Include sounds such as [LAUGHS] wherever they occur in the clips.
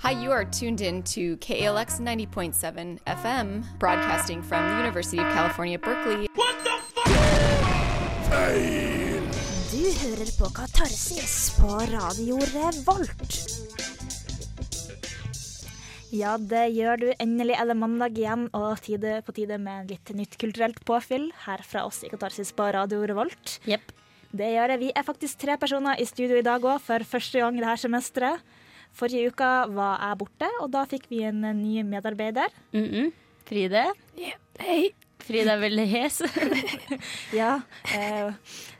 Hi, you are tuned in to KALX 90.7 FM, broadcasting from the University of California, Berkeley. What the f***? Du hører på Katarsis på Radio Revolt. Ja, det gjør du. Endelig er det mandag igjen, og tide på tide med litt nytt kulturelt påfyll her fra oss i Katarsis på Radio Revolt. Yep. Det gjør det. Vi er faktisk tre personer i studio i dag òg, for første gang det her semesteret. Forrige uka var jeg borte, og da fikk vi en ny medarbeider. Mm -mm. Fride. Hei. Fride er veldig hes. [LAUGHS] Ja, eh,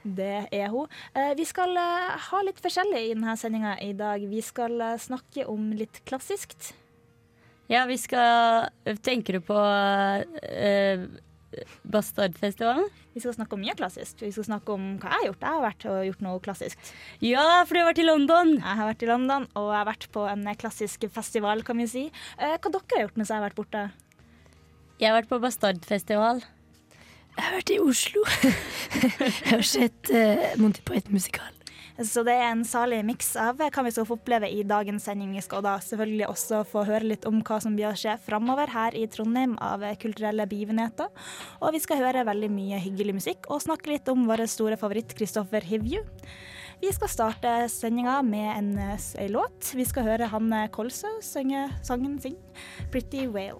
det er hun. Eh, vi skal eh, ha litt forskjellig i denne sendinga i dag. Vi skal eh, snakke om litt klassisk. ja, vi skal Tenker du på Bastardfestivalen? Vi skal snakke om mye klassisk. Vi skal snakke om hva jeg har gjort. Jeg har vært og gjort noe klassisk. Ja, for du har vært i London! Jeg har vært i London, og jeg har vært på en klassisk festival, kan vi si. Eh, hva dere har gjort mens jeg har vært borte? Jeg har vært på Bastardfestival. Jeg har vært i Oslo. [LAUGHS] jeg har sett uh, Monty Python-musikal. Så det er en salig miks av hva vi skal få oppleve i dagens sending. Vi skal da selvfølgelig også få høre litt om hva som blir å skje framover her i Trondheim av kulturelle begivenheter. Og vi skal høre veldig mye hyggelig musikk og snakke litt om vår store favoritt Kristoffer Hivju. Vi skal starte sendinga med en, en låt. Vi skal høre Hanne Kolsø synge sangen sin 'Pretty Whale'.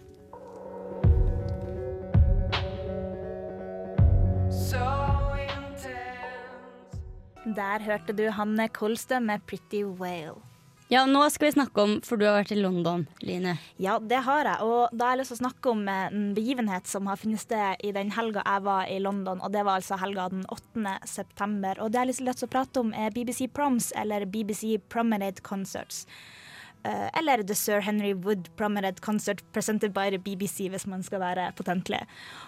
Der hørte du Hanne Kolstø med 'Pretty Whale'. Ja, nå skal vi snakke om For du har vært i London, Line. Ja, det har jeg. Og da har jeg lyst til å snakke om eh, en begivenhet som har funnet sted i den helga jeg var i London, og det var altså helga den 8. september. Og det jeg har lyst til å prate om, er BBC Proms, eller BBC Promenade Concerts. Eh, eller The Sir Henry Wood Promenade Concert presented by the BBC, hvis man skal være potentlig.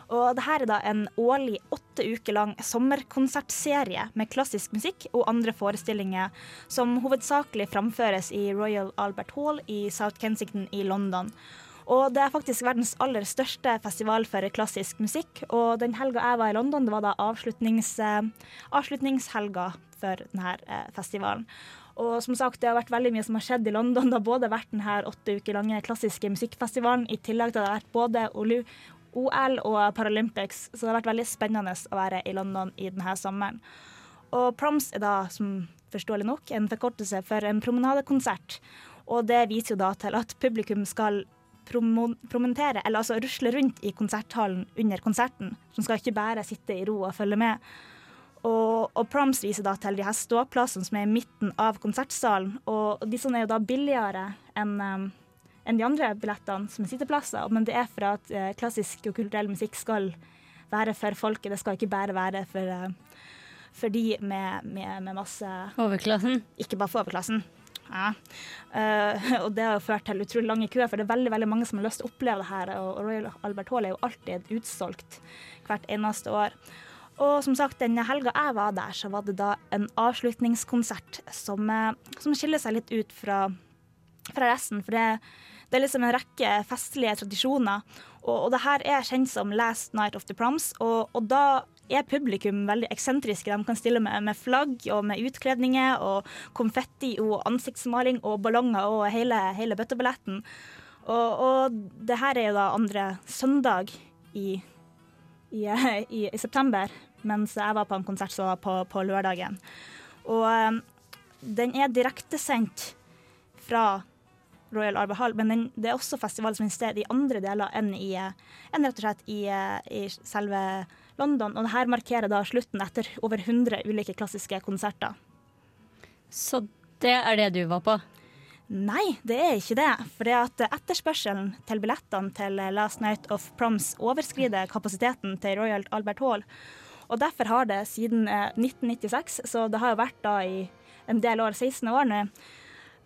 Og det her er da en årlig åtte uker lang sommerkonsertserie med klassisk musikk og andre forestillinger som hovedsakelig framføres i Royal Albert Hall i South Kensington i London. Og det er faktisk verdens aller største festival for klassisk musikk. Og den helga jeg var i London, det var da avslutnings, eh, avslutningshelga for denne eh, festivalen. Og som sagt, det har vært veldig mye som har skjedd i London. Det har både vært denne åtte uker lange klassiske musikkfestivalen, i tillegg til at det har vært både OL og Paralympics, så det har vært veldig spennende å være i London i denne sommeren. Og Proms er da, som forståelig nok, en forkortelse for en promenadekonsert. Og det viser jo da til at publikum skal promentere, eller altså rusle rundt i konserthallen under konserten. Som skal ikke bare sitte i ro og følge med. Og, og Proms viser da til de her ståplassene som er i midten av konsertsalen. Og disse er jo da billigere enn um, enn de andre billettene som er sitteplasser. Men det er for at eh, klassisk og kulturell musikk skal være for folket. Det skal ikke bare være for, eh, for de med, med, med masse Overklassen. Ikke bare for overklassen. Ja. Uh, og det har jo ført til utrolig lange køer, for det er veldig veldig mange som har lyst til å oppleve det her. Og Royal Albert Hall er jo alltid utsolgt hvert eneste år. Og som sagt, denne helga jeg var der, så var det da en avslutningskonsert som, eh, som skiller seg litt ut fra, fra resten. For det, det, er liksom en rekke festlige tradisjoner. Og, og det her er kjent som Last Night of the Proms. Og, og da er publikum veldig eksentriske. De kan stille med, med, flagg og med utkledninger og konfetti og ansiktsmaling og ballonger og hele, hele bøtteballetten. Og, og det her er jo da andre søndag i, i, [LAUGHS] i, i september mens jeg var på en konsert som var på, på lørdagen. Og um, den er direktesendt fra Royal Arbor Hall, men den, det er også festival som finner sted i andre deler enn, i, enn rett og slett i, i, selve London. Og det her markerer da slutten etter over 100 ulike klassiske konserter. Så det er det du var på? Nei, det er ikke det. For det at etterspørselen til billettene til Last Night of Proms overskrider kapasiteten til Royal Albert Hall. Og derfor har det siden 1996, så det har jo vært da i en del år, 16 år nå,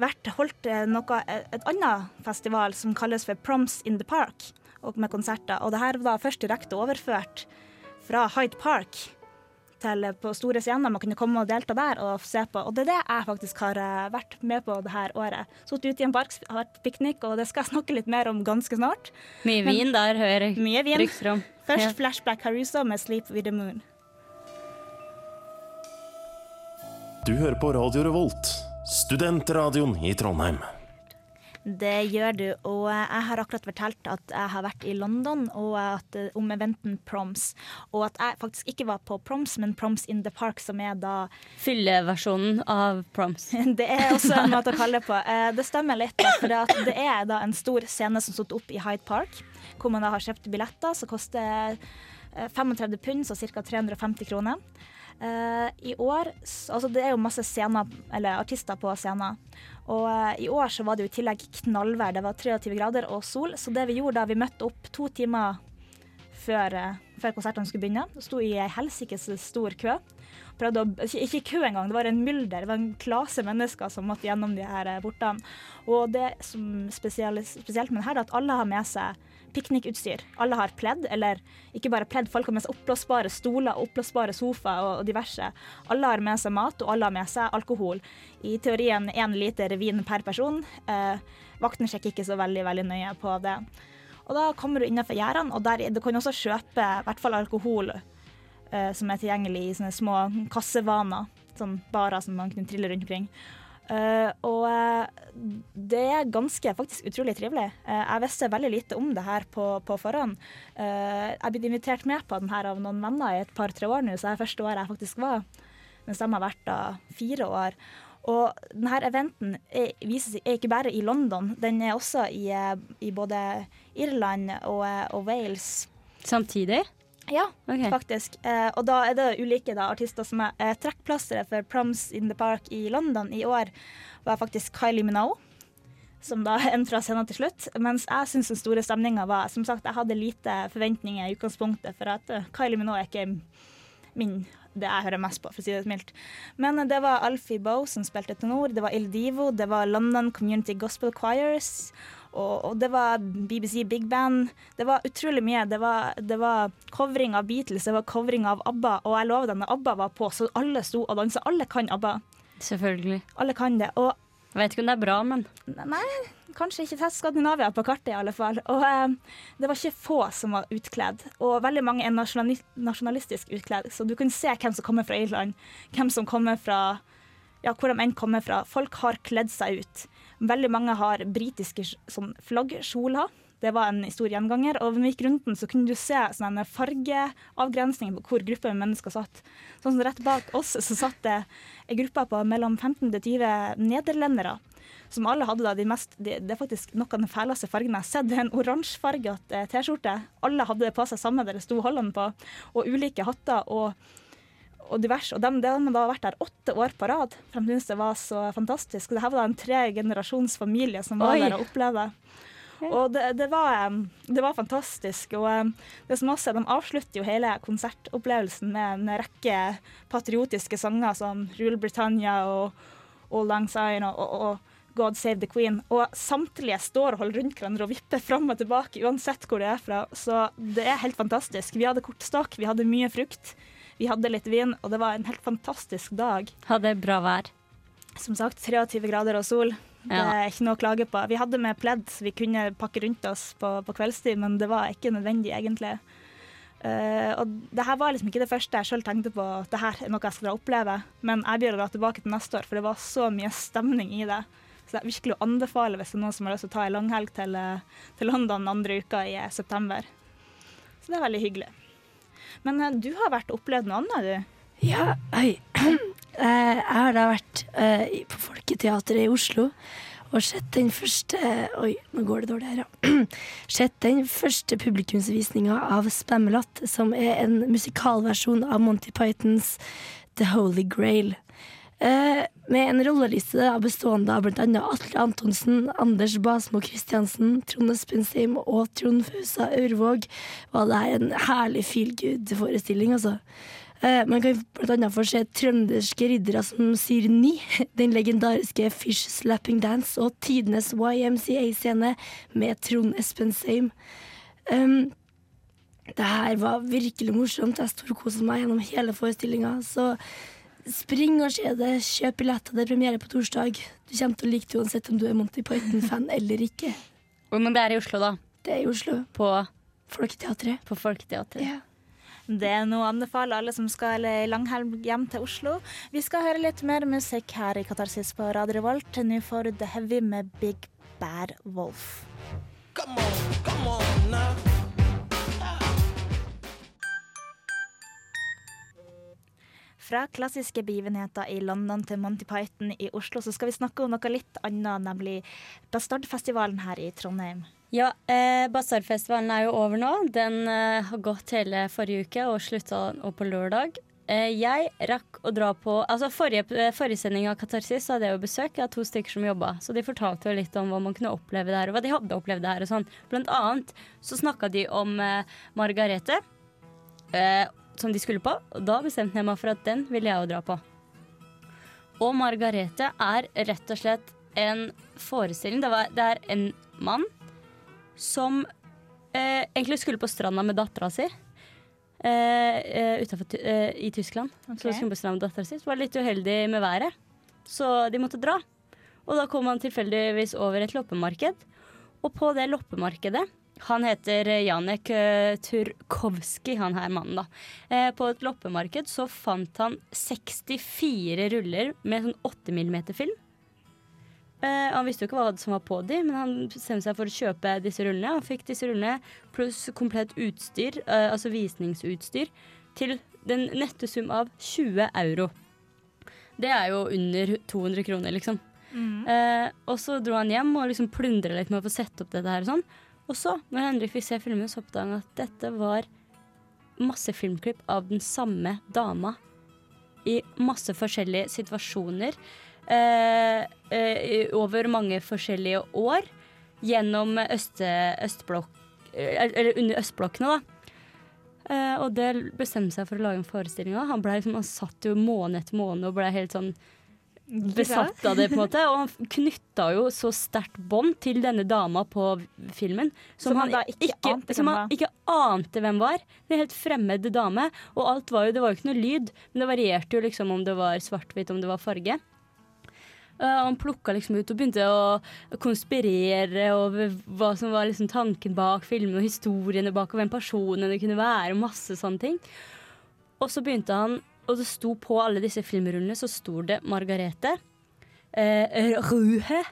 vært holdt noe, et annet festival som kalles for Proms in the Park, og med konserter. Og det her var først direkte overført fra Hyde Park til på store scener. Man kunne komme og delta der og se på. Og det er det jeg faktisk har vært med på det her året. Sittet ute i en park, hatt piknik, og det skal jeg snakke litt mer om ganske snart. Mye vin Men, der, hører jeg mye vin. Først Ja. Flashback Caruso med 'Sleep with the Moon'. Du hører på Radio Revolt, studentradioen i Trondheim. Det gjør du, og jeg har akkurat fortalt at jeg har vært i London og at, eh, om eventen Proms. Og at jeg faktisk ikke var på Proms, men Proms in the Park, som er da [LAUGHS] Fylleversjonen av proms. [LAUGHS] Det er også en måte å kalle det på. [LAUGHS] Eh, Det stemmer litt, da, for det er da en stor scene som stod opp i Hyde Park, hvor man da har kjøpt billetter som koster eh, 35 pund, så ca. 350 kroner. Eh, I år Altså, det er jo masse scener, eller artister på scenen. Og uh, i år så var det jo i tillegg knallvær. Det var 23 grader og sol. Så det vi gjorde da, vi møtte opp to timer før, uh, før konsertene skulle begynne. Sto i ei helsikes stor kø. Prøvde å, ikke, kø engang, det var en mylder. Det var en klase mennesker som måtte gjennom de her portene. Og det som spesielt, spesielt med det her, er at alle har med seg piknikutstyr. Alle har pledd, eller ikke bare pledd, folk har med seg oppblåsbare stoler, oppblåsbare sofaer og, og diverse. Alle har med seg mat, og alle har med seg alkohol. I teorien én liter vin per person. Eh, vakten sjekker ikke så veldig, veldig nøye på det. Og da kommer du innenfor gjerdene, og der, du kan også kjøpe i hvert fall alkohol eh, som er tilgjengelig i sånne små kassevaner. Sånn barer som man kunne trille rundt omkring. Eh, og eh, det er ganske faktisk utrolig trivelig. Uh, jeg visste veldig lite om det her på, på forhånd. Uh, jeg er blitt invitert med på den her av noen venner i et par-tre år nå, så det er første året jeg faktisk var. Mens de har vært da fire år. Og denne eventen er, viser er ikke bare i London, den er også i, i både Irland og, og Wales. Samtidig? Ja, okay. faktisk. Eh, og da er det ulike da, artister som er eh, trekkplassere for Proms in the Park i London i år, var faktisk Kylie Minogue. Som da [LAUGHS] endte fra scenen til slutt. Mens jeg syns den store stemninga var Som sagt, jeg hadde lite forventninger i utgangspunktet, for at uh, Kylie Minogue er ikke min det jeg hører mest på, for å si det mildt. Men eh, det var Alfie Boe som spilte tenor, det var Il Divo, det var London Community Gospel Choirs, og, og det var BBC Big Band. Det var utrolig mye. Det var, det var covering av Beatles, det var covering av ABBA, og jeg lover deg, når ABBA var på, så alle sto og dansa. Alle kan ABBA. Selvfølgelig. Alle kan det. Og Jeg vet ikke om det er bra, men Nei, kanskje ikke test Skandinavia på kartet i alle fall. Og eh, det var ikke få som var utkledd, og veldig mange er nasjonali nasjonalistisk utkledd. Så du kan se hvem som kommer fra Irland, hvem som kommer fra ja, hvor de enn kommer fra. Folk har kledd seg ut. Veldig mange har britiske sånn flaggkjoler. Det var en stor gjenganger. Og når vi gikk rundt den, så kunne du se sånne fargeavgrensninger på hvor grupper med mennesker satt. Sånn som Rett bak oss så satt det en gruppe på mellom 15 til 20 nederlendere. Som alle hadde da de mest det er faktisk noe av den fæleste fargen jeg har sett. Det er en oransjefarget eh, T-skjorte. Alle hadde det på seg samme der det sto Holland på. Og ulike hatter og og diverse. Og de, de har da vært der åtte år på rad. For de syntes det var så fantastisk. Og Det her var da en tre generasjons familie som var Oi. der og opplevde. Og det, det, var, det var fantastisk. Og det som også, er, de avslutter jo hele konsertopplevelsen med en rekke patriotiske sanger som Rule Britannia og All Lang Syne og, og, og God Save the Queen. Og samtlige står og holder rundt hverandre og vipper fram og tilbake uansett hvor de er fra. Så det er helt fantastisk. Vi hadde kortstokk, vi hadde mye frukt. Vi hadde litt vin, og det var en helt fantastisk dag. hadde bra vær. Som sagt, 23 grader og sol. Det er ikke noe å klage på. Vi hadde med pledd vi kunne pakke rundt oss på, på kveldstid, men det var ikke nødvendig, egentlig. Uh, og det her var liksom ikke det første jeg sjøl tenkte på det her er noe jeg skal oppleve. Men jeg blir å dra tilbake til neste år, for det var så mye stemning i det. Så er virkelig å anbefale hvis det er noen som har lyst til å ta en langhelg til, eh, til London andre uka i eh, september. Så det er veldig hyggelig. Men eh, du har vært opplevd noe annet, du? Ja, oi. [CLEARS THROAT] Eh, Jeg har da vært eh, på Folketeatret i Oslo og sett den første Oi, nå går det dårlig her, ja. [CLEARS THROAT] Sett den første publikumsvisninga av Spamalot, som er en musikalversjon av Monty Pythons The Holy Grail. Eh, med en rolleliste bestående av bl.a. Atle Antonsen, Anders Basmo Christiansen, Trond Espen Seim og Trond Fusa Aurvåg, var det her en herlig feel good-forestilling, altså. Eh, man kan annet få se trønderske riddere som sier ni, [LAUGHS] den legendariske Fish Slapping Dance og tidenes YMCA-scene med Trond Espen Seim. Um, det her var virkelig morsomt. Jeg storkoste meg gjennom hele forestillinga. Så spring og se det. Kjøp billetter. Det er premiere på torsdag. Du kommer til å like det uansett om du er Monty Python-fan eller ikke. Og- Men det er i Oslo, da. Det er i Oslo. På, Folketeatret. på Folketeatret. Ja. Det er noe å anbefale alle som skal i langhelg hjem til Oslo. Vi skal høre litt mer musikk her i Katarsis på Radio Revolt. Nå får du The Heavy med Big Bad Wolf. Come on, come on now. Fra klassiske begivenheter i London til Monty Python i Oslo, så skal vi snakke om noe litt annet, nemlig Bastardfestivalen her i Trondheim. Ja, eh, Bastardfestivalen er jo over nå. Den eh, har gått hele forrige uke og slutta nå på lørdag. Eh, jeg rakk å dra på Altså Forrige, eh, forrige sending av Katarsis hadde jeg jo besøk av to stykker som jobba. Så de fortalte jo litt om hva man kunne oppleve der, og hva de hadde opplevd der. og sånn. Blant annet så snakka de om eh, Margarete, eh, som de skulle på. Og da bestemte jeg meg for at den ville jeg jo dra på. Og Margarete er rett og slett en forestilling. Det, var, det er en mann som eh, egentlig skulle på stranda med dattera si. Eh, eh, utenfor, eh, I Tyskland. Okay. Så skulle på stranda med dattera si. Så var det litt uheldig med været, så de måtte dra. Og da kom han tilfeldigvis over et loppemarked. Og på det loppemarkedet Han heter Janek eh, Turkowski, han her mannen, da. Eh, på et loppemarked så fant han 64 ruller med sånn 8 mm-film. Eh, han visste jo ikke hva som var på de, men han bestemte seg for å kjøpe disse rullene. Han fikk disse rullene pluss komplett utstyr, eh, altså visningsutstyr, til den nette sum av 20 euro. Det er jo under 200 kroner, liksom. Eh, og så dro han hjem og liksom plundra litt med å få sette opp dette her og sånn. Og så, når Henrik fikk se filmen, så oppdaget han at dette var masse filmklipp av den samme dama i masse forskjellige situasjoner. Eh, eh, over mange forskjellige år gjennom øste, østblokk eh, Eller under østblokkene, da. Eh, og det bestemte seg for å lage en forestilling av. Han, liksom, han satt jo måned etter måned og ble helt sånn besatt av det, på en måte. Og han knytta jo så sterkt bånd til denne dama på filmen. Som han da ikke ante som han ikke ante hvem var. En helt fremmed dame. Og alt var jo, det var jo ikke noe lyd, men det varierte jo liksom om det var svart-hvitt, om det var farge. Uh, han plukka liksom ut og begynte å konspirere over hva som var liksom tanken bak filmen, og historiene bak, og hvem personene det kunne være, og masse sånne ting. Og så begynte han, og det sto på alle disse filmrullene, så sto det Margarete. Eh, Ruhe.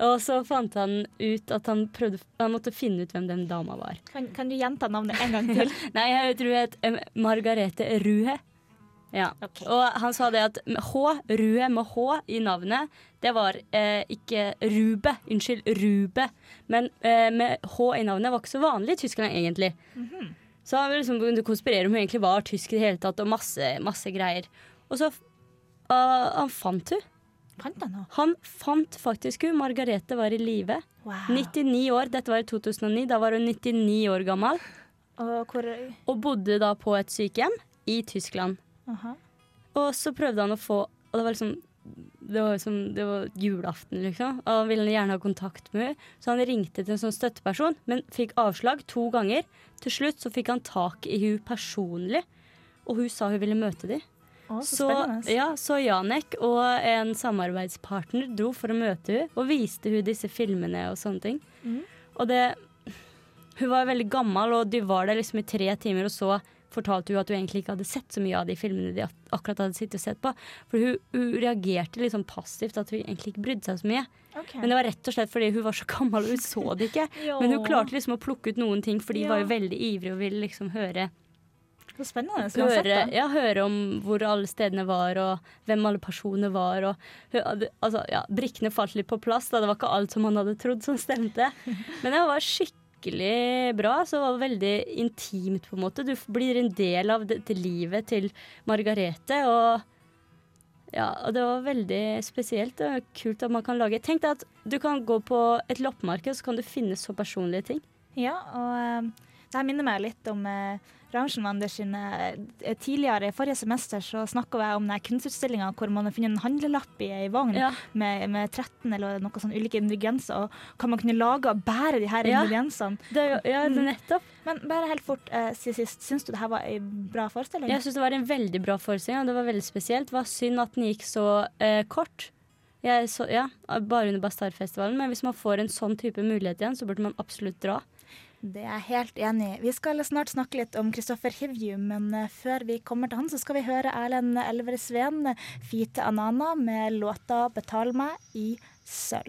Og så fant han ut at han, prøvde, han måtte finne ut hvem den dama var. Kan, kan du gjenta navnet en gang til? [LAUGHS] Nei, jeg tror det het em, Margarete Ruhe. Ja. Okay. Og han sa det at H, Rue med H i navnet, det var eh, ikke Rube. Unnskyld, Rube. Men eh, med H i navnet var ikke så vanlig i Tyskland, egentlig. Så har vi liksom begynt å konspirere om hun egentlig var tysk i det hele tatt, og masse, masse greier. Og så uh, Han fant hun. Fant han? Han fant faktisk hun. Margarete var i live. Wow. 99 år. Dette var i 2009. Da var hun 99 år gammel. Og hvor Og bodde da på et sykehjem i Tyskland. Aha. Og så prøvde han å få Og det var liksom det var, som, det var julaften, liksom. Og han ville gjerne ha kontakt med henne. Så han ringte til en sånn støtteperson, men fikk avslag to ganger. Til slutt så fikk han tak i hun personlig, og hun sa hun ville møte dem. Så, Så, ja, så Janek og en samarbeidspartner dro for å møte henne og viste hun disse filmene og sånne ting. Mm. Og det Hun var veldig gammel, og de var der liksom i tre timer, og så fortalte hun at hun egentlig ikke hadde sett så mye av de filmene de akkurat hadde sittet og sett på. For hun, hun reagerte litt sånn passivt, at hun egentlig ikke brydde seg så mye. Okay. Men det var rett og slett fordi hun var så gammel, og hun så det ikke. [LAUGHS] Men hun klarte liksom å plukke ut noen ting, for de Ja. var jo veldig ivrige og ville liksom høre Så spennende. Så høre, ja, høre om hvor alle stedene var, og hvem alle personene var. Og, altså, ja, brikkene falt litt på plass. Da. Det var ikke alt som man hadde trodd som stemte. [LAUGHS] Men det var skikkelig bra. Så var veldig intimt, på en måte. Du blir en del av dette livet til Margarete. Og, ja, og det var veldig spesielt og kult at man kan lage Tenk deg at du kan gå på et loppemarked, så kan du finne så personlige ting. Ja, og eh, det her minner meg litt om uh, Rauschenwander sin eh, Tidligere, i forrige semester, så snakka jeg om den kunstutstillinga hvor man har funnet en handlelapp i ei vogn Ja. med, med 13 eller noe sånn ulike ingredienser, og hva man kunne lage og bære de her Ja. ingrediensene. Det, ja, det nettopp. Men bare helt fort siden sist, syns du det her var ei bra forestilling? Jeg syns det var en veldig bra forestilling, og det var veldig spesielt. Det var synd at den gikk så eh, kort. Så, ja, bare under Bastardfestivalen, men hvis man får en sånn type mulighet igjen, så burde man absolutt dra. Det er jeg helt enig i. Vi skal snart snakke litt om Kristoffer Hivju, men eh, før vi kommer til han, så skal vi høre Erlend Elver Sveen, eh, Fite Anana med låta 'Betal meg' i sølv.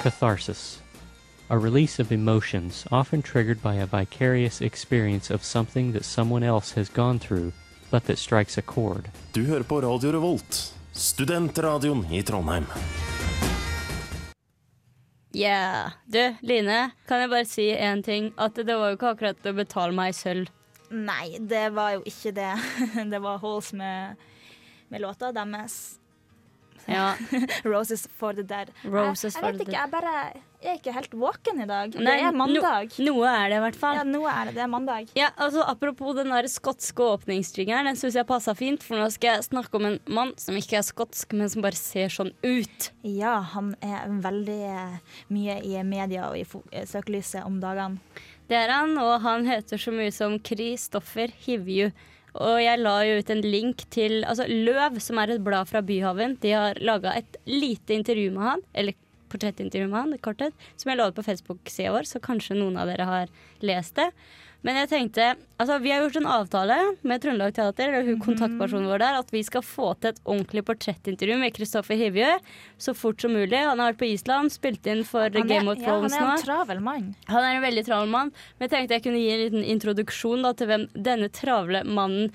Catharsis. A release of emotions, often triggered by a vicarious experience of something that someone else has gone through but that strikes a chord. Du hører på Radio Revolt, studentradioen i Trondheim. Yeah. Du, Line, kan jeg bare si én ting? At det var jo ikke akkurat å betale meg i sølv. Nei, det var jo ikke det. [LAUGHS] Det var Halls med, med låta deres. Ja. [LAUGHS] 'Roses for the Dead'. Roses jeg, for jeg vet ikke, jeg bare er ikke helt våken i dag. Nei, det er mandag. No, noe er det i hvert fall. Ja, nå er det det er mandag. Ja, altså Apropos den der skotske åpningsjingeren, den syns jeg passa fint. For nå skal jeg snakke om en mann som ikke er skotsk, men som bare ser sånn ut. Ja, han er veldig eh, mye i media og i eh, søkelyset om dagene. Det er han, og han heter så mye som Kristoffer Hivju. Og jeg la jo ut en link til altså Løv, som er et blad fra Byhaven. De har laga et lite intervju med han, eller portrettintervju med han, i korthet, som jeg la ut på Facebook-sida vår, så kanskje noen av dere har lest det. Men jeg tenkte Altså, vi har gjort en avtale med Trøndelag Teater, eller hun kontaktpersonen vår der, at vi skal få til et ordentlig portrettintervju med Kristoffer Hivjø så fort som mulig. Han har vært på Island, spilt inn for er, Game of ja, Thrones han er en travel mann. Han er en veldig travel mann, men jeg tenkte jeg kunne gi en liten introduksjon da, til hvem denne travle mannen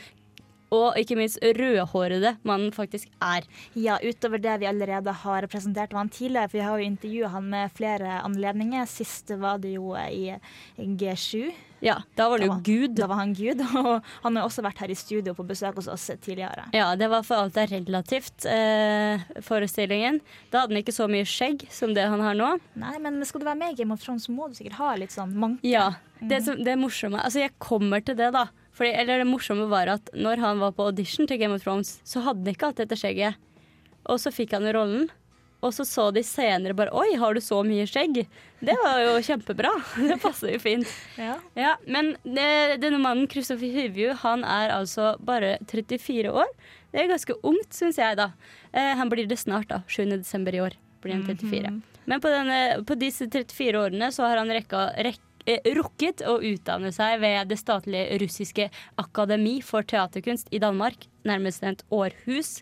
og ikke minst rødhårede mannen faktisk er. Ja, utover det vi allerede har presentert han tidligere, for vi har jo intervjua han med flere anledninger. Sist var det jo i G7. Ja, da var det jo Gud. Da var han Gud, [LAUGHS] og han har også vært her i studio på besøk hos oss tidligere. Ja, det var for alt er relativt, eh, forestillingen. Da hadde han ikke så mye skjegg som det han har nå. Nei, men skal du være med i Game of Thrones, så må du sikkert ha litt sånn manke. Ja, det, som, det morsomme Altså, jeg kommer til det, da. Fordi, eller det morsomme var at når han var på audition til Game of Thrones, så hadde han ikke hatt dette skjegget. Og så fikk han jo rollen. Og så så de senere bare Oi, har du så mye skjegg? Det var jo kjempebra. [LAUGHS] Det passer jo fint. Ja. Ja, Men det, denne mannen, Kristoffer Hyvju, han er altså bare 34 år. Det er ganske ungt, syns jeg, da. Eh, han blir det snart, da. 7. desember i år blir han 34. Men på, denne, på disse 34 årene så har han rekka, rekk, eh, rukket å utdanne seg ved det statlige russiske akademi for teaterkunst i Danmark, nærmest et århus.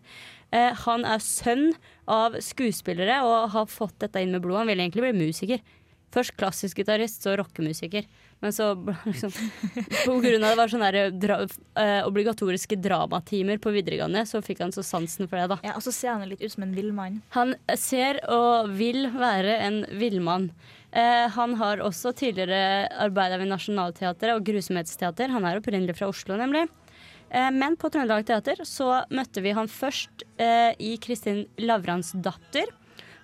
Eh, han er sønn av skuespillere og har fått dette inn med blodet. Han ville egentlig bli musiker. Først klassisk gitarist, så rockemusiker. Men så [LAUGHS] liksom På grunn av det var sånne der dra, eh, obligatoriske dramatimer på videregående, så fikk han så sansen for det, da. ja, Og så ser han litt ut som en villmann. Han ser og vil være en villmann. Eh, han har også tidligere arbeida ved Nationaltheatret og Grusomhetsteater. Han er opprinnelig fra Oslo, nemlig. Eh, men på Trøndelag Teater så møtte vi han først eh, i Kristin Lavrans datter.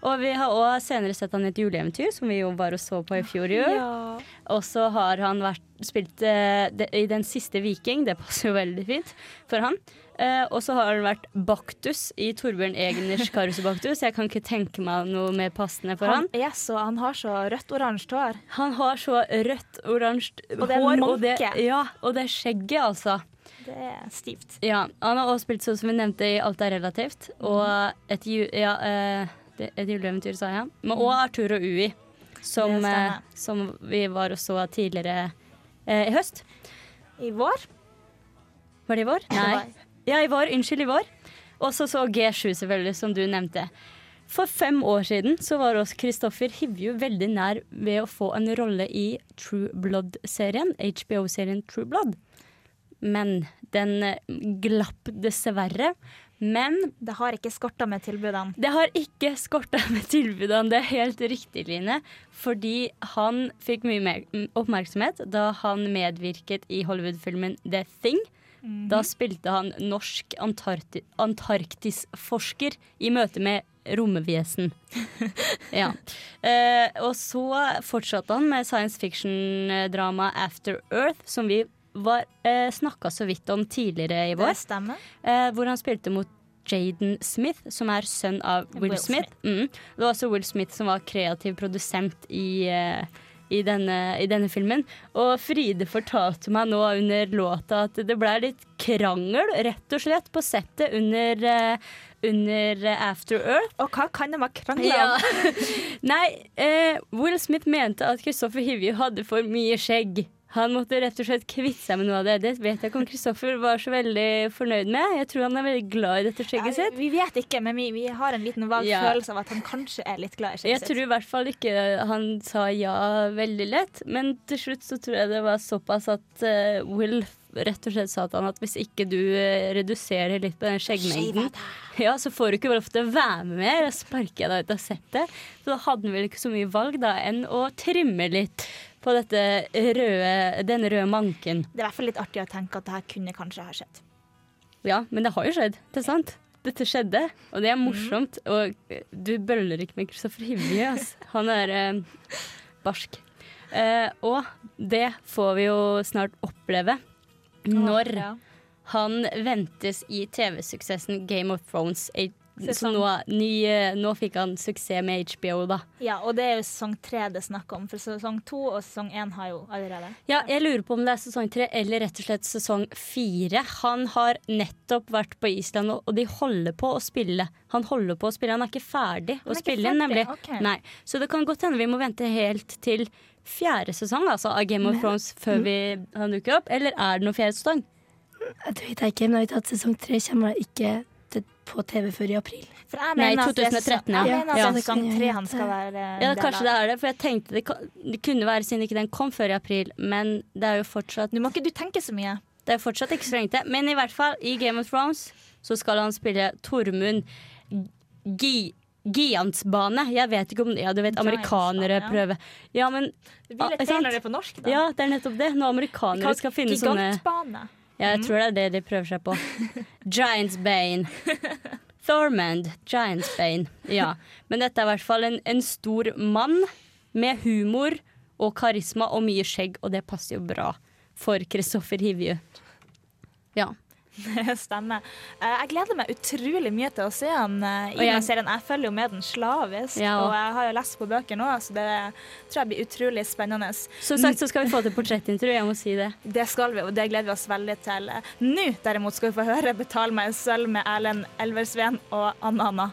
Og vi har òg senere sett han i et juleeventyr, som vi jo bare så på i fjor jul. Ja. Og så har han vært, spilt i Den siste viking, det passer jo veldig fint for han. Eh, og så har han vært Baktus i Torbjørn Egners Karusebaktus. og Baktus. Jeg kan ikke tenke meg noe mer passende for han. Han, er så, han har så rødt-oransje hår. Han har så rødt-oransje Og det er hår. Og det, ja, og det skjegget, altså. Det er stivt. Ja, Han har også spilt sånn som vi nevnte i Alt er relativt. Og et, ju, ja, eh, et juleeventyr, sa jeg. Men òg Arthur og Ui, som, eh, som vi var og så tidligere eh, i høst. I vår? Var det i vår? Nei. Ja, i vår. Unnskyld, i vår. Og så så G7, selvfølgelig, som du nevnte. For fem år siden så var oss Kristoffer Hivju veldig nær ved å få en rolle i True Blood-serien, HBO-serien True Blood. Men den eh, glapp dessverre. Men Det har ikke skorta med tilbudene. det har ikke skorta med tilbudene, det er helt riktig, Line. Fordi han fikk mye mer oppmerksomhet da han medvirket i Hollywood-filmen The Thing. Da spilte han norsk Antarkti Antarktisforsker i møte med romvesen. [LAUGHS] ja. Eh, og så fortsatte han med science fiction-dramaet After Earth, som vi var, eh, snakka så vidt om tidligere i vår. Det stemmer. Eh, hvor han spilte mot Jaden Smith, som er sønn av Will, Will Smith. Mm. Det var også Will Smith som var kreativ produsent i, eh, i, denne, i denne filmen. Og Fride fortalte meg nå under låta at det ble litt krangel, rett og slett, på settet under, eh, under After Earth. Og hva kan de ha krangla Ja. om? [LAUGHS] Nei, eh, Will Smith mente at Kristoffer Hivju hadde for mye skjegg. Han måtte rett og slett kvitte seg med noe av det. Det vet jeg ikke om Kristoffer var så veldig fornøyd med. Jeg tror han er veldig glad i dette skjegget sitt. Vi vet ikke, men vi, vi har en liten vag Ja. følelse av at han kanskje er litt glad i skjegget sitt. Jeg tror i hvert fall ikke han sa ja veldig lett, men til slutt så tror jeg det var såpass at uh, Will rett og slett sa til han at hvis ikke du eh, reduserer litt på den skjeggmengden, ja, så får du ikke lov til å være med mer. Og sparker jeg deg ut av settet. Så da hadde han vel ikke så mye valg da enn å trimme litt på dette røde, den røde manken. Det er i hvert fall litt artig å tenke at det her kunne kanskje ha skjedd. Ja, men det har jo skjedd. Det er sant. Dette skjedde, og det er morsomt. Og du bøller ikke med Kristoffer Hivje, altså. Han er eh, barsk. Eh, og det får vi jo snart oppleve når han ventes i TV-suksessen Game of Thrones. Så nå, ny, eh, nå fikk han suksess med HBO, da. Ja, og det er jo sesong tre det er snakk om, for sesong to og sesong én har jo allerede. Ja, jeg lurer på om det er sesong tre eller rett og slett sesong fire. Han har nettopp vært på Island, og- de holder på å spille. Han holder på å spille, han er ikke ferdig Han å er ikke spille, ferdig, nemlig. ok. Nei, Så det kan godt hende vi må vente helt til fjerde sesong altså, av Game of Thrones før vi, han dukker opp. Eller er det noe fjerde sesong? Jeg vet jeg ikke, men jeg vet at sesong tre kommer ikke på TV før i april. For jeg Nei, mener at det er 2013, ja. Jeg mener at Ja. det er sesong tre han skal være Ja, Kanskje det er det, for jeg tenkte det, kan- det kunne være siden ikke den kom før i april. Men det er jo fortsatt Nå må ikke du tenke så mye. Det er fortsatt ikke så lenge til. Men i hvert fall, i Game of Thrones så skal han spille Tormund Gi Giantsbane. Jeg vet ikke om Ja, du vet, amerikanere ja. prøver Ja, men Det blir litt feil når det er på norsk, da. Ja, det er nettopp det. Når amerikanere skal finne sånne Gigantbane. Ja, jeg tror det er det de prøver seg på. [LAUGHS] Giants Bane. Thormand. Giants Bane. Ja. Men dette er i hvert fall en, en stor mann med humor og karisma og mye skjegg, og det passer jo bra for Kristoffer Hivju. Ja. [LAUGHS] Stemmer. Eh, Jeg gleder meg utrolig mye til å se han eh, i den serien. Jeg følger jo med den slavisk, Ja, og jeg har jo lest på bøker nå, så det tror jeg blir utrolig spennende. Som sagt så skal vi få til portrettintervju, jeg må si det. Det skal vi, og det gleder vi oss veldig til. Nå derimot skal vi få høre 'Betal meg sølv' med Erlend Elversveen og Anna Anna.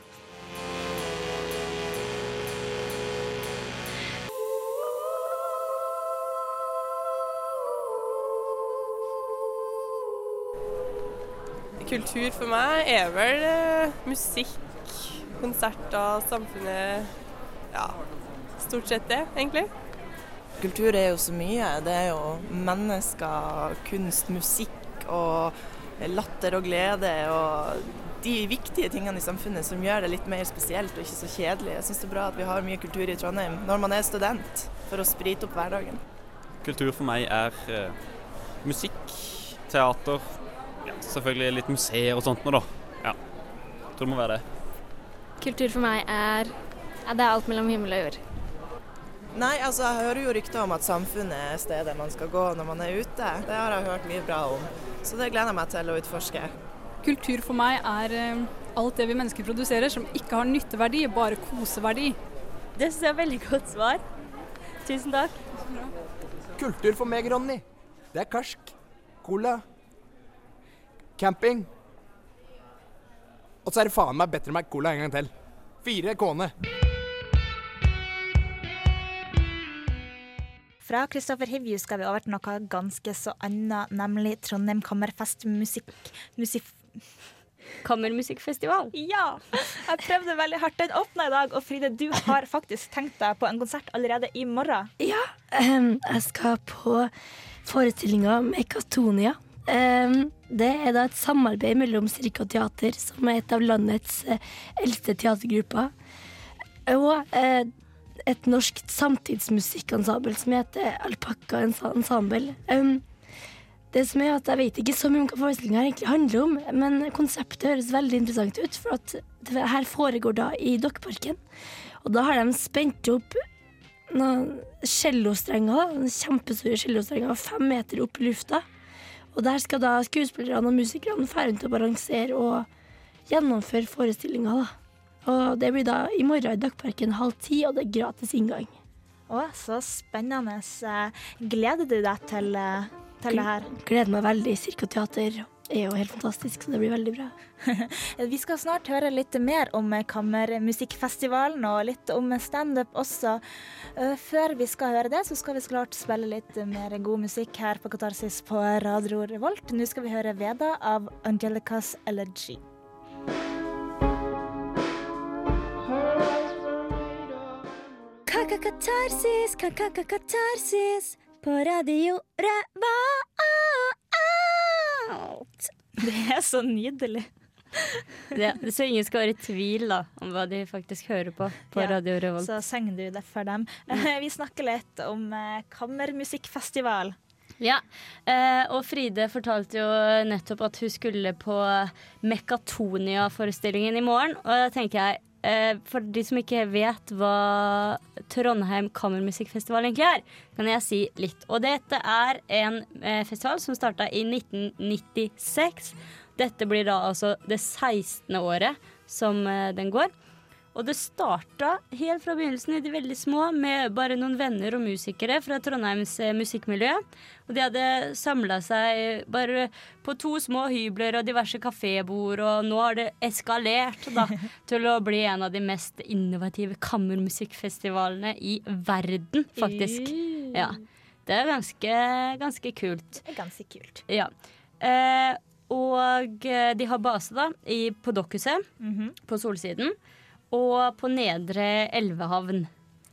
Kultur for meg er vel eh, musikk, konserter, samfunnet Ja, stort sett det, egentlig. Kultur er jo så mye. Det er jo mennesker, kunst, musikk og latter og glede og de viktige tingene i samfunnet som gjør det litt mer spesielt og ikke så kjedelig. Jeg syns det er bra at vi har mye kultur i Trondheim når man er student, for å sprite opp hverdagen. Kultur for meg er eh, musikk, teater, selvfølgelig litt museer og sånt noe, da. Ja. Tror det må være det. Kultur for meg er ja, Det er alt mellom himmel og jord. Nei, altså jeg hører jo rykter om at samfunnet er stedet man skal gå når man er ute. Det har jeg hørt mye bra om, så det gleder jeg meg til å utforske. Kultur for meg er eh, alt det vi mennesker produserer som ikke har nytteverdi, bare koseverdi. Det syns jeg er veldig godt svar. Tusen takk. Kultur for meg, Ronny. Det er karsk, cola, camping. Og så er det faen meg Better Mac Cola en gang til. Fire kåne. Fra Kristoffer Hivju skal vi over til noe ganske så annet, nemlig Trondheim Kammerfest musikk... Musif... Kammermusikkfestival? Ja! Jeg prøvde veldig hardt. Den åpna i dag, og Fride, du har faktisk tenkt deg på en konsert allerede i morgen. Ja, um, jeg skal på forestillinga Mekatonia. Ehm, det er da et samarbeid mellom Cirka Teater, som er et av landets eh, eldste teatergrupper, og eh, et norsk samtidsmusikkensemble som heter Alpakka Ensemble. Ehm, det som er at Jeg vet ikke så mye om hva forestillinga egentlig handler om, men konseptet høres veldig interessant ut. For at det her foregår da i Dokkeparken. Og da har de spent opp noen cellostrenger, kjempestore cellostrenger fem meter opp i lufta. Og der skal da skuespillerne og musikerne dra rundt og balansere og gjennomføre forestillinga. da. Og det blir da i morgen i Dokkeparken halv ti, og det er gratis inngang. Å, så spennende. Eh, Gleder du deg til, eh, til det her. Gleder meg veldig. Cirkoteater er jo helt fantastisk, så det blir veldig bra. [LAUGHS] Vi skal snart høre litt mer om Kammermusikkfestivalen og litt om standup også. Eh, Før vi skal høre det, så skal vi så klart spille litt mer god musikk her på Katarsis på Radio Revolt. Nå skal vi høre Veda av Angelicas Elegy. Kaka-katarsis, kaka-katarsis på Radio Revolt. Det er så nydelig. Ja, så ingen skal være i tvil da, om hva de faktisk hører på på Ja, Radio Revolt. Så synger du det for dem. [LAUGHS] Vi snakker litt om eh, kammermusikkfestival. Ja, eh, og Fride fortalte jo nettopp at hun skulle på Mekatonia-forestillingen i morgen. Og da tenker jeg, for de som ikke vet hva Trondheim Kammermusikkfestival egentlig er, kan jeg si litt. Og dette er en eh, festival som starta i 1996. Dette blir da altså det 16. året som eh, den går. Og det starta helt fra begynnelsen i de veldig små med bare noen venner og musikere fra Trondheims eh, musikkmiljø. Og de hadde samla seg bare på to små hybler og diverse kafébord, og nå har det eskalert da, [LAUGHS] til å bli en av de mest innovative kammermusikkfestivalene i verden, faktisk. Ja. Det er ganske, ganske kult. Det ganske kult. Ja. Eh, og eh, de har base da i, på Dokkhuset, -hmm. på Solsiden, og på Nedre Elvehavn.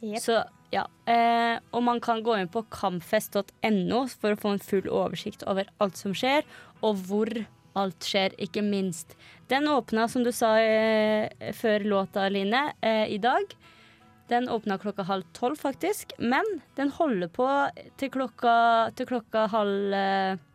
Yep. Så ja. Eh, og man kan gå inn på kamfest.no for å få en full oversikt over alt som skjer, og hvor alt skjer, ikke minst. Den åpna, som du sa eh, før låta, Line, eh, i dag. Den åpna klokka halv tolv, faktisk. Men den holder på til klokka, til klokka halv eh,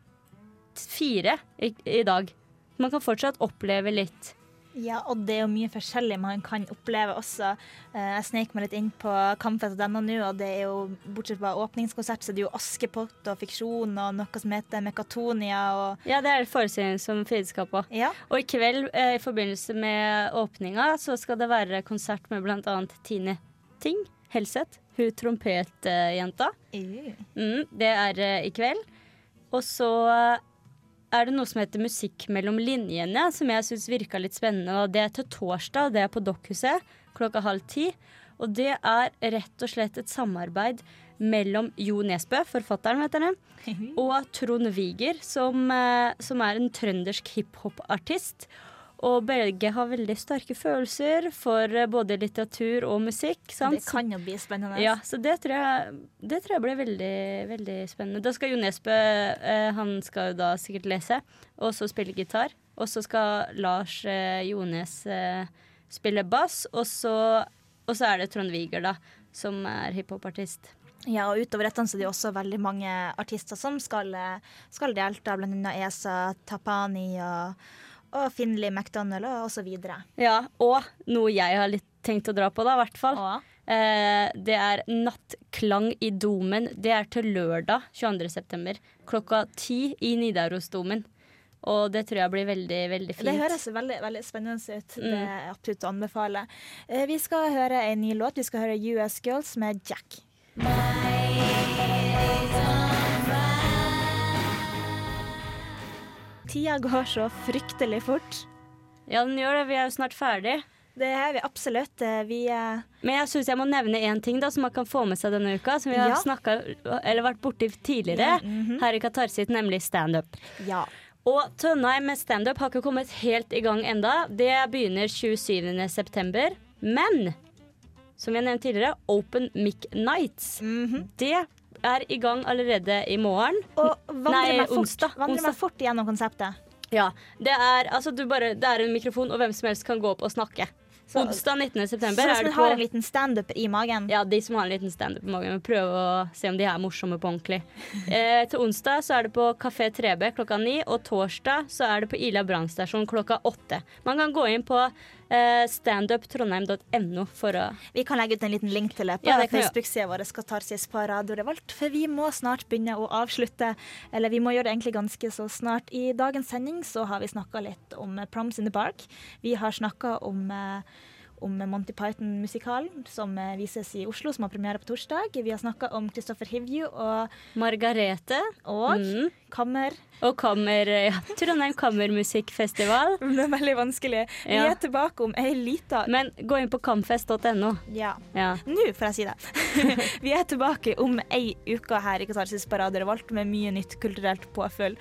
fire i, i dag. Man kan fortsatt oppleve litt. Ja, og det er jo mye forskjellig man kan oppleve også. Eh, Jeg snek meg litt inn på Kamfest.no nå, og det er jo, bortsett fra åpningskonsert, så er det jo Askepott og fiksjon og noe som heter Mekatonia og Ja, det er forestillingen som Fride skal på. Og i kveld, eh, i forbindelse med åpninga, så skal det være konsert med annet Tine Ting Helseth. Hun trompetjenta. Mm, det er eh, i kveld. Og så er det noe som heter Musikk mellom linjene, som jeg syns virka litt spennende. Det er til torsdag, det er på Dokkhuset klokka halv ti. Og det er rett og slett et samarbeid mellom Jo Nesbø, forfatteren, vet dere, [LAUGHS] og Trond Wiger, som, eh, som er en trøndersk hiphop-artist. Og begge har veldig sterke følelser for eh, både litteratur og musikk. Sant? Det kan jo bli spennende. Ja, så det tror jeg, det tror jeg blir veldig, veldig spennende. Da skal Jo Nesbø eh, Han skal jo da sikkert lese, og så spille gitar. Og så skal Lars eh, Jones spille bass, og så, og så er det Trond Wiger, da, som er hiphopartist. Ja, og utover dette så er det også veldig mange artister som skal, skal delta, annet Esa Tapani og, og Finley McDonald og så videre. Ja, og noe jeg har litt tenkt å dra på, da, i hvert fall. Eh, det er Nattklang i Domen. Det er til lørdag 22. september klokka ti i Nidarosdomen. Og det tror jeg blir veldig, veldig fint. Det høres veldig, veldig spennende ut. Det Mm. er absolutt å anbefale. Eh, Vi skal høre en ny låt. Vi skal høre US Girls med Jack. Tida går så fryktelig fort. Ja, den gjør det. Vi er jo snart ferdig. Det er vi absolutt. Eh, Vi er Men jeg syns jeg må nevne én ting da, som man kan få med seg denne uka. Som vi har Ja. snakket, eller vært borti tidligere Ja, -hmm. her i Katarsit, nemlig standup. Ja. Og Trondheim med standup har ikke kommet helt i gang enda. Det begynner 27. september. Men som jeg nevnte tidligere, Open Mic Nights. Det er i gang allerede i morgen. Og vandrer meg fort, onsdag. vandre meg fort gjennom konseptet. Ja. Det er, altså, du bare, det er en mikrofon, og hvem som helst kan gå opp og snakke. Onsdag 19. september Så hvis man har en liten standup i magen Ja, de som har en liten standup i magen. Prøve å se om de er morsomme på ordentlig. [LAUGHS] Eh, til onsdag så er det på Kafé 3B klokka ni, og torsdag så er det på Ila brannstasjon klokka åtte. Man kan gå inn på eh, standuptrondheim.no for å Vi kan legge ut en liten link til det på Ja. Facebook-sida vår Katarsis på Radio Revolt. For vi må snart begynne å avslutte, eller vi må gjøre det egentlig ganske så snart. I dagens sending så har vi snakka litt om Proms in the Park. Vi har snakka om, eh, om Monty Python-musikalen som eh, vises i Oslo, som har premiere på torsdag. Vi har snakka om Kristoffer Hivju og Margarete. Og Mm. Kammer. Og kammer, ja, Trondheim Kammermusikkfestival. [LAUGHS] Det er veldig vanskelig. Vi Ja. er tilbake om ei lita Men gå inn på kamfest.no. Ja. Ja. Nå får jeg si det. [LAUGHS] Vi er tilbake om ei uke her i Katarsis på Radio Revolt med mye nytt kulturelt påfyll.